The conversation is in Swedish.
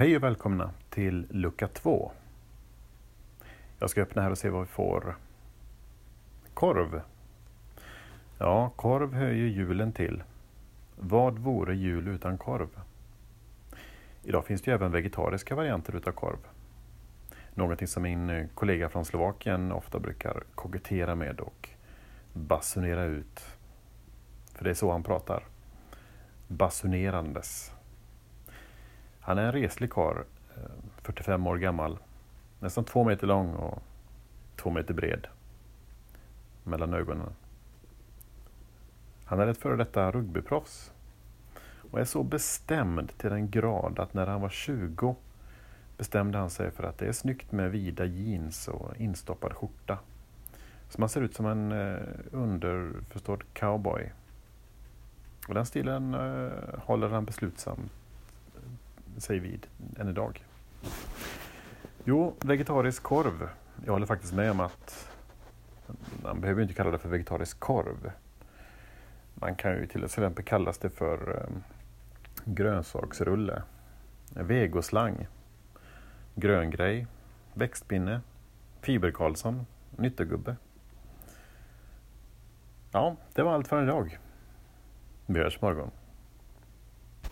Hej och välkomna till lucka 2. Jag ska öppna här och se vad vi får. Korv. Ja, korv hör ju julen till. Vad vore jul utan korv? Idag finns det ju även vegetariska varianter utav korv. Någonting som min eh, kollega från Slovakien ofta brukar kokettera med och basunera ut. För det är så han pratar. Basunerandes. Han är en reslig karl, eh, 45 år gammal, nästan två meter lång och två meter bred mellan ögonen. Han är ett före detta rugbyproffs och är så bestämd till den grad att när han var 20 bestämde han sig för att det är snyggt med vida jeans och instoppad skjorta. Så man ser ut som en eh, underförstådd cowboy. Och den stilen eh, håller han beslutsamt sig vid än idag. Jo, vegetarisk korv. Jag håller faktiskt med om att man behöver inte kalla det för vegetarisk korv. Man kan ju till exempel kallas det för um, grönsaksrulle, vegoslang, gröngrej, växtpinne, fiberkarlsson, nyttegubbe. Ja, det var allt för idag. Vi hörs morgon.